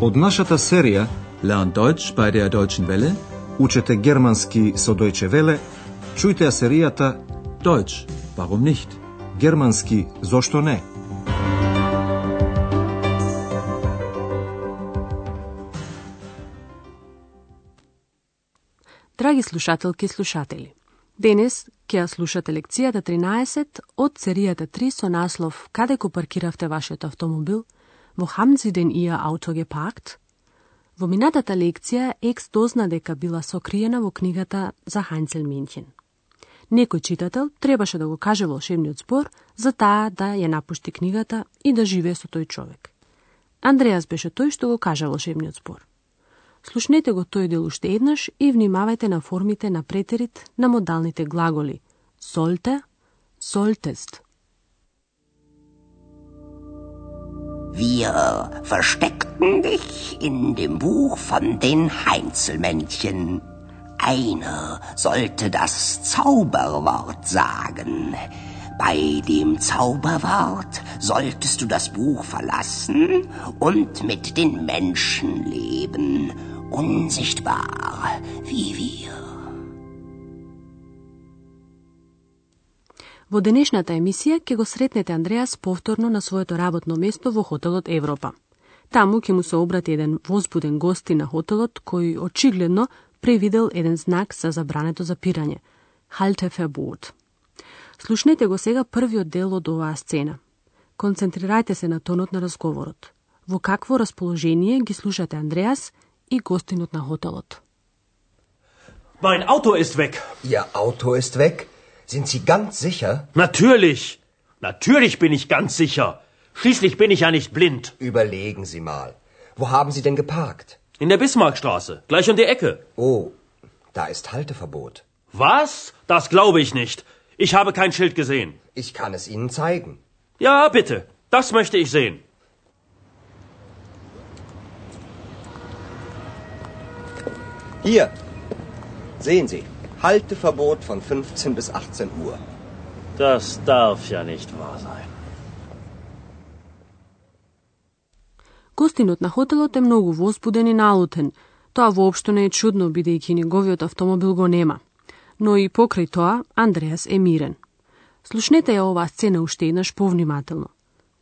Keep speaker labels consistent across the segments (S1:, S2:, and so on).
S1: Од нашата серија
S2: Learn Deutsch bei der Deutschen Welle.
S1: Учете германски со Deutsche Welle, чујте ја серијата
S2: Deutsch, warum nicht?
S1: Германски зошто не?
S3: Драги слушателки и слушатели, денес ќе ја слушате лекцијата 13 од серијата 3 со наслов Каде го паркиравте вашиот автомобил? Wo haben Sie denn Ihr Auto geparkt? Во минатата лекција Екс дозна дека била сокриена во книгата за Хансел Менхен. Некој читател требаше да го каже волшебниот збор за таа да ја напушти книгата и да живее со тој човек. Андреас беше тој што го кажа волшебниот збор. Слушнете го тој дел уште еднаш и внимавајте на формите на претерит на модалните глаголи Солте, солтест.
S4: Wir versteckten dich in dem Buch von den Heinzelmännchen. Einer sollte das Zauberwort sagen. Bei dem Zauberwort solltest du das Buch verlassen und mit den Menschen leben, unsichtbar wie wir.
S3: Во денешната емисија ќе го сретнете Андреас повторно на своето работно место во хотелот Европа. Таму ќе му се обрати еден возбуден гости на хотелот кој очигледно превидел еден знак за забрането за пирање. Halte verbot. Слушнете го сега првиот дел од оваа сцена. Концентрирајте се на тонот на разговорот. Во какво расположение ги слушате Андреас и гостинот на хотелот.
S5: Mein Auto ist weg.
S6: Ihr Auto ist weg? Sind Sie ganz sicher?
S5: Natürlich. Natürlich bin ich ganz sicher. Schließlich bin ich ja nicht blind.
S6: Überlegen Sie mal. Wo haben Sie denn geparkt?
S5: In der Bismarckstraße, gleich um die Ecke.
S6: Oh, da ist Halteverbot.
S5: Was? Das glaube ich nicht. Ich habe kein Schild gesehen.
S6: Ich kann es Ihnen zeigen.
S5: Ja, bitte. Das möchte ich sehen.
S6: Hier. Sehen Sie. Halteverbot von 15 bis 18 Uhr.
S5: Das darf ja nicht wahr sein.
S3: Гостинот на хотелот е многу возбуден и налутен. Тоа воопшто не е чудно, бидејќи неговиот автомобил го нема. Но и покрај тоа, Андреас е мирен. Слушнете ја оваа сцена уште еднаш повнимателно.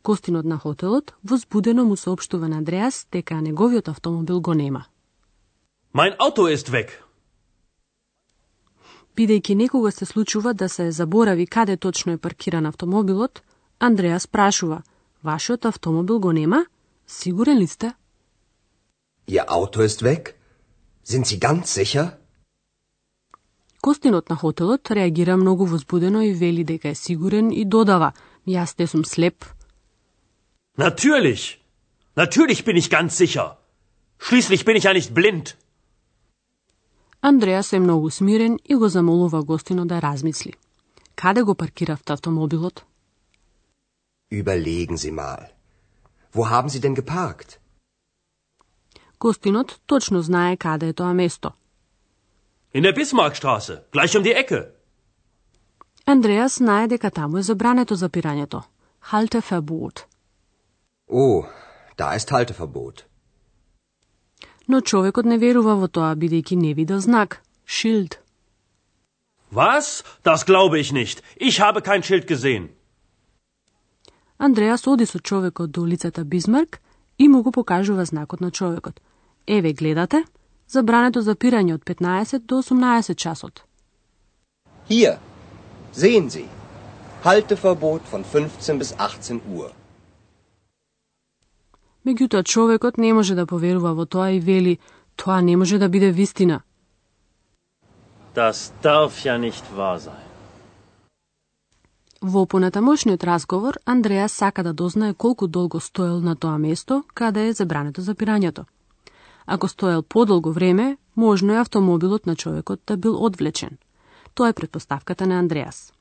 S3: Гостинот на хотелот возбудено му соопштува на Андреас дека неговиот автомобил го нема.
S5: Mein Auto ist weg.
S3: Бидејќи некога се случува да се заборави каде точно е паркиран автомобилот, Андреас прашува, вашиот автомобил го нема? Сигурен ли сте?
S6: Ihr Auto ist weg? Sind Sie ganz sicher?
S3: Гостинот на хотелот реагира многу возбудено и вели дека е сигурен и додава, јас те сум слеп.
S5: Natürlich. Natürlich bin ich ganz sicher. Schließlich bin ich ja nicht blind.
S3: Андреас е многу смирен и го замолува гостинот да размисли. Каде го паркиравте автомобилот?
S6: Überlegen Sie mal. Wo haben Sie denn geparkt?
S3: Гостинот точно знае каде е тоа место.
S5: In der Bismarckstraße, gleich um die Ecke.
S3: Андреас знае дека таму е забрането за пирањето. Halteverbot.
S6: Oh, da ist Halteverbot.
S3: Но човекот не верува во тоа, бидејќи не видел знак. Шилд.
S5: Was? Das glaube ich nicht. Ich habe kein Schild gesehen.
S3: Андреас оди со човекот до улицата Бисмарк и му го покажува знакот на човекот. Еве, гледате, забрането за пирање од 15 до 18 часот.
S6: Hier. Sehen Sie. Halteverbot von 15 bis 18 Uhr.
S3: Меѓутоа човекот не може да поверува во тоа и вели, тоа не може да биде вистина.
S5: Das darf ja nicht wahr sein.
S3: Во понатамошниот разговор, Андреас сака да дознае колку долго стоел на тоа место каде е забрането за пирањето. Ако стоел подолго време, можно е автомобилот на човекот да бил одвлечен. Тоа е предпоставката на Андреас.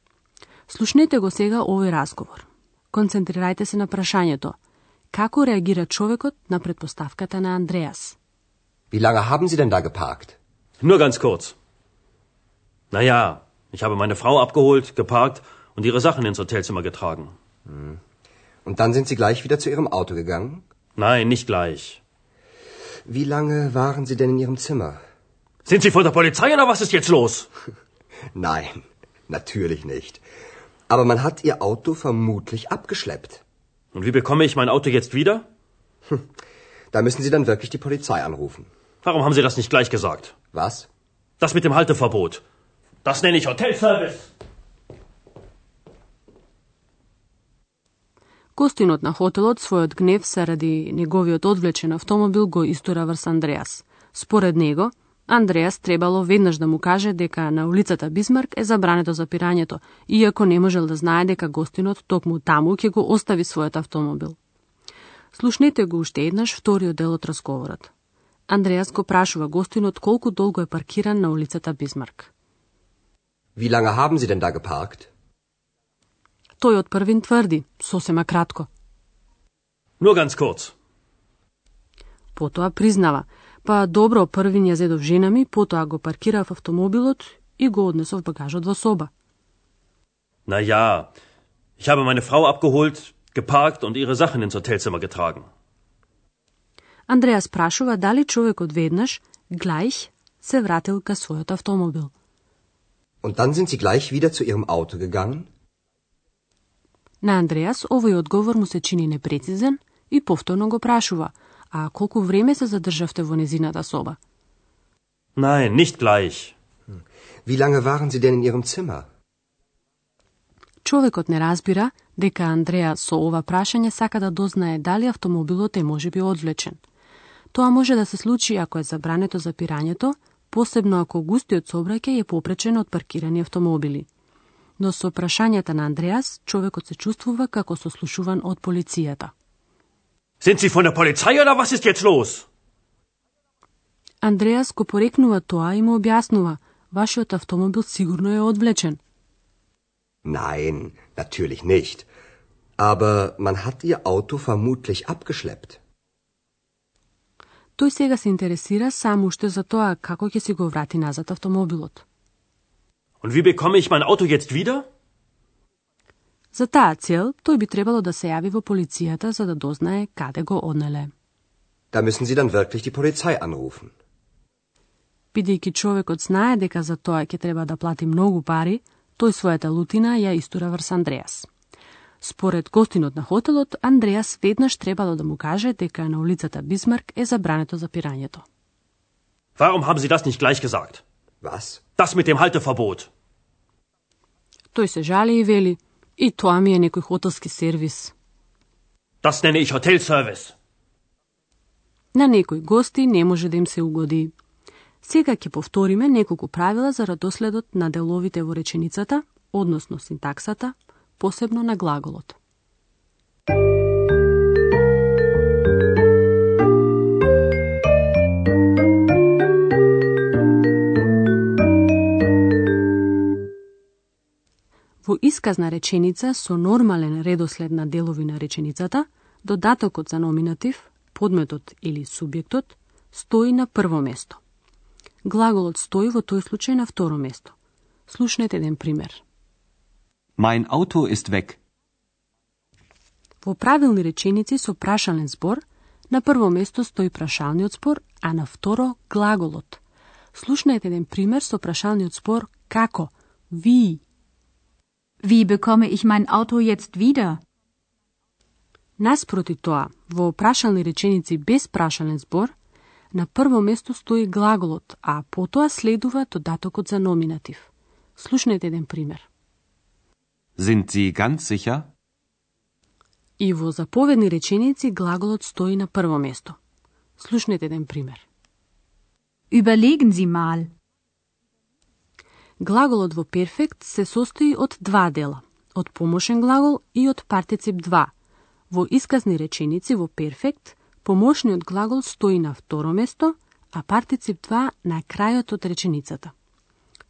S3: Слушнете го сега овој разговор. Концентрирајте се на прашањето. Како реагира човекот на предпоставката на Андреас?
S6: Wie lange haben Sie denn da geparkt?
S5: Nur ganz kurz. Naja, ich habe meine Frau abgeholt, geparkt und ihre Sachen ins Hotelzimmer getragen.
S6: Und dann sind Sie gleich wieder zu Ihrem Auto gegangen?
S5: Nein, nicht gleich.
S6: Wie lange waren Sie denn in Ihrem Zimmer?
S5: Sind Sie von der Polizei oder was ist jetzt los?
S6: Nein, natürlich nicht. Aber man hat Ihr Auto vermutlich abgeschleppt.
S5: Und wie bekomme ich mein Auto jetzt wieder?
S6: Da müssen Sie dann wirklich die Polizei anrufen.
S5: Warum haben Sie das nicht gleich gesagt?
S6: Was?
S5: Das mit dem Halteverbot. Das nenne ich Hotelservice.
S3: Гостинот на хотелот својот гнев заради неговиот одвлечен автомобил го истура врз Андреас. Според него, Андреас требало веднаш да му каже дека на улицата Бисмарк е забрането запирањето, иако не можел да знае дека гостинот токму таму ќе го остави својот автомобил. Слушнете го уште еднаш вториот дел од разговорот. Андреас го прашува гостинот колку долго е паркиран на улицата Бисмарк.
S6: Wie lange haben Sie denn da geparkt?
S3: Тој од првин тврди, сосема кратко.
S5: Nur ganz kurz.
S3: Потоа признава, па добро, првин ја зедов жена ми, потоа го паркирав автомобилот и го однесов багажот во соба.
S5: Na ja, ich habe meine Frau abgeholt, geparkt und ihre Sachen ins Hotelzimmer getragen.
S3: Андреас прашува дали човекот веднаш, глајх, се вратил ка својот автомобил.
S6: Und dann sind Sie gleich wieder zu Ihrem Auto gegangen?
S3: На Андреас овој одговор му се чини непрецизен и повторно го прашува, а колку време се задржавте во незината соба?
S5: Nein, nicht gleich.
S6: Wie lange waren Sie denn in Ihrem Zimmer?
S3: Човекот не разбира дека Андреа со ова прашање сака да дознае дали автомобилот е можеби одвлечен. Тоа може да се случи ако е забрането за пирањето, посебно ако густиот сообраќај е попречен од паркирани автомобили. Но со прашањата на Андреас, човекот се чувствува како сослушуван од полицијата.
S5: Sind Sie von der Polizei oder was ist jetzt los?
S3: Андреас го порекнува тоа и му објаснува, вашиот автомобил сигурно е одвлечен.
S6: Nein, natürlich nicht. Aber man hat Ihr Auto vermutlich abgeschleppt.
S3: Тој сега се интересира само уште за тоа како ќе си го врати назад автомобилот.
S5: Und wie bekomme ich mein Auto jetzt wieder?
S3: За таа цел, тој би требало да се јави во полицијата за да дознае каде го однеле.
S6: Da müssen Sie dann wirklich die Polizei anrufen.
S3: Бидејќи човекот знае дека за тоа ќе треба да плати многу пари, тој својата лутина ја истура врз Андреас. Според гостинот на хотелот, Андреас веднаш требало да му каже дека на улицата Бисмарк е забрането за пирањето.
S5: Warum haben Sie das nicht gleich gesagt?
S6: Was?
S5: Das mit dem Halteverbot.
S3: Тој се жали и вели, и тоа ми е некој хотелски сервис.
S5: Das nenne ich Hotelservice.
S3: На некои гости не може да им се угоди. Сега ќе повториме неколку правила за радоследот на деловите во реченицата, односно синтаксата, посебно на глаголот. Во исказна реченица со нормален редослед на делови на реченицата, додатокот за номинатив, подметот или субјектот, стои на прво место. Глаголот стои во тој случај на второ место. Слушнете еден пример.
S7: Mein Auto ist weg.
S3: Во правилни реченици со прашален збор, на прво место стои прашалниот збор, а на второ глаголот. Слушнете еден пример со прашалниот збор како, ви.
S8: Wie bekomme ich mein Auto jetzt wieder?
S3: Наспроти тоа, во прашални реченици без прашален збор, на прво место стои глаголот, а потоа следува додатокот за номинатив. Слушнете еден пример.
S7: Sind Sie ganz sicher?
S3: И во заповедни реченици глаголот стои на прво место. Слушнете еден пример.
S8: Überlegen Sie mal.
S3: Глаголот во перфект се состои од два дела, од помошен глагол и од партицип 2. Во исказни реченици во перфект, помошниот глагол стои на второ место, а партицип 2 на крајот од реченицата.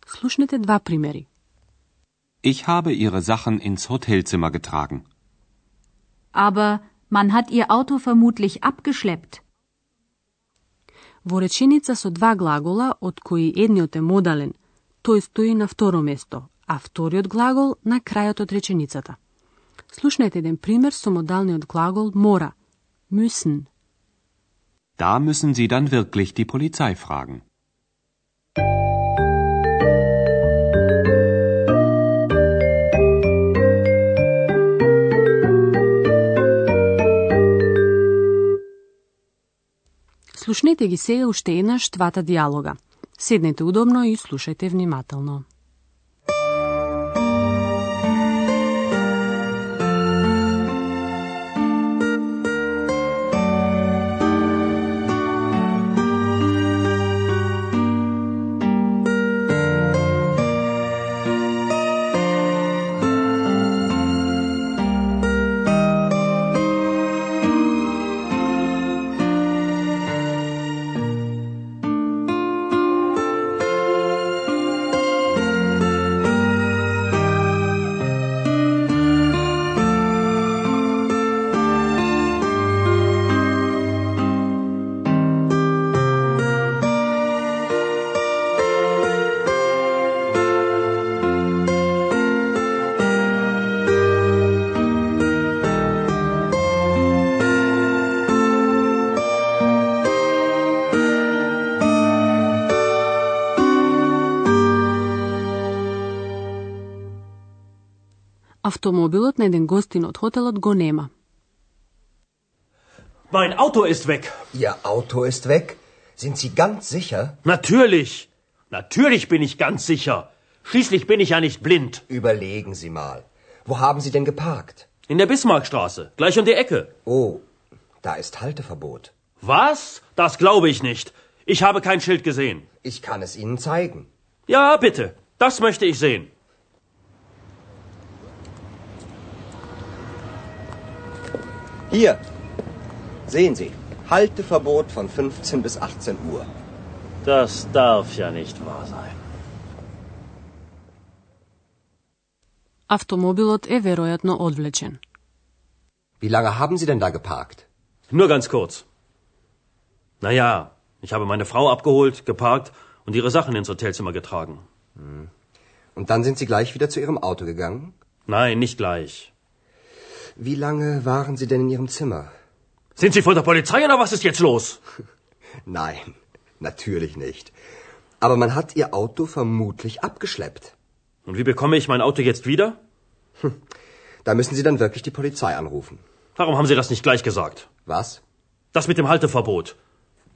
S3: Слушнете два примери.
S7: Ich habe Ihre Sachen ins Hotelzimmer getragen.
S8: Aber man hat Ihr Auto vermutlich abgeschleppt.
S3: Во реченица со два глагола, од кои едниот е модален, тој стои на второ место, а вториот глагол на крајот од реченицата. Слушнете еден пример со модалниот глагол мора, müssen.
S7: Da müssen Sie dann wirklich die Polizei fragen.
S3: Слушнете ги сега уште еднаш двата диалога. Седнете удобно и слушајте внимателно. Автомобилот на еден гостин од хотелот го нема.
S5: Mein Auto ist weg.
S6: Ihr Auto ist weg? Sind Sie ganz sicher?
S5: Natürlich. Natürlich bin ich ganz sicher. Schließlich bin ich ja nicht blind.
S6: Überlegen Sie mal. Wo haben Sie denn geparkt?
S5: In der Bismarckstraße, gleich um die Ecke.
S6: Oh, da ist Halteverbot.
S5: Was? Das glaube ich nicht. Ich habe kein Schild gesehen.
S6: Ich kann es Ihnen zeigen.
S5: Ja, bitte. Das möchte ich sehen.
S6: Hier, sehen Sie, Halteverbot von 15 bis 18 Uhr.
S5: Das darf ja nicht wahr sein.
S3: Automobilot je vjerojatno odvlečen.
S6: Wie lange haben Sie denn da geparkt?
S5: Nur ganz kurz. Naja, ich habe meine Frau abgeholt, geparkt und ihre Sachen ins Hotelzimmer getragen. Hm.
S6: Und dann sind Sie gleich wieder zu Ihrem Auto gegangen?
S5: Nein, nicht gleich.
S6: Wie lange waren Sie denn in Ihrem Zimmer?
S5: Sind Sie von der Polizei oder was ist jetzt los?
S6: Nein, natürlich nicht. Aber man hat Ihr Auto vermutlich abgeschleppt.
S5: Und wie bekomme ich mein Auto jetzt wieder?
S6: Da müssen Sie dann wirklich die Polizei anrufen.
S5: Warum haben Sie das nicht gleich gesagt?
S6: Was?
S5: Das mit dem Halteverbot.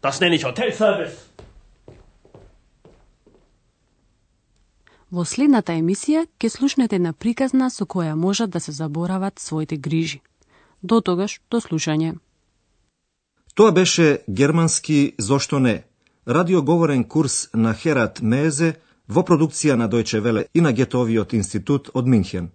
S5: Das nenne ich Hotelservice.
S3: Во следната емисија ќе слушнете на приказна со која можат да се заборават своите грижи. До тогаш, до слушање.
S1: Тоа беше германски Зошто не? Радиоговорен курс на Херат Мезе во продукција на Дојче Веле и на Гетовиот институт од Минхен.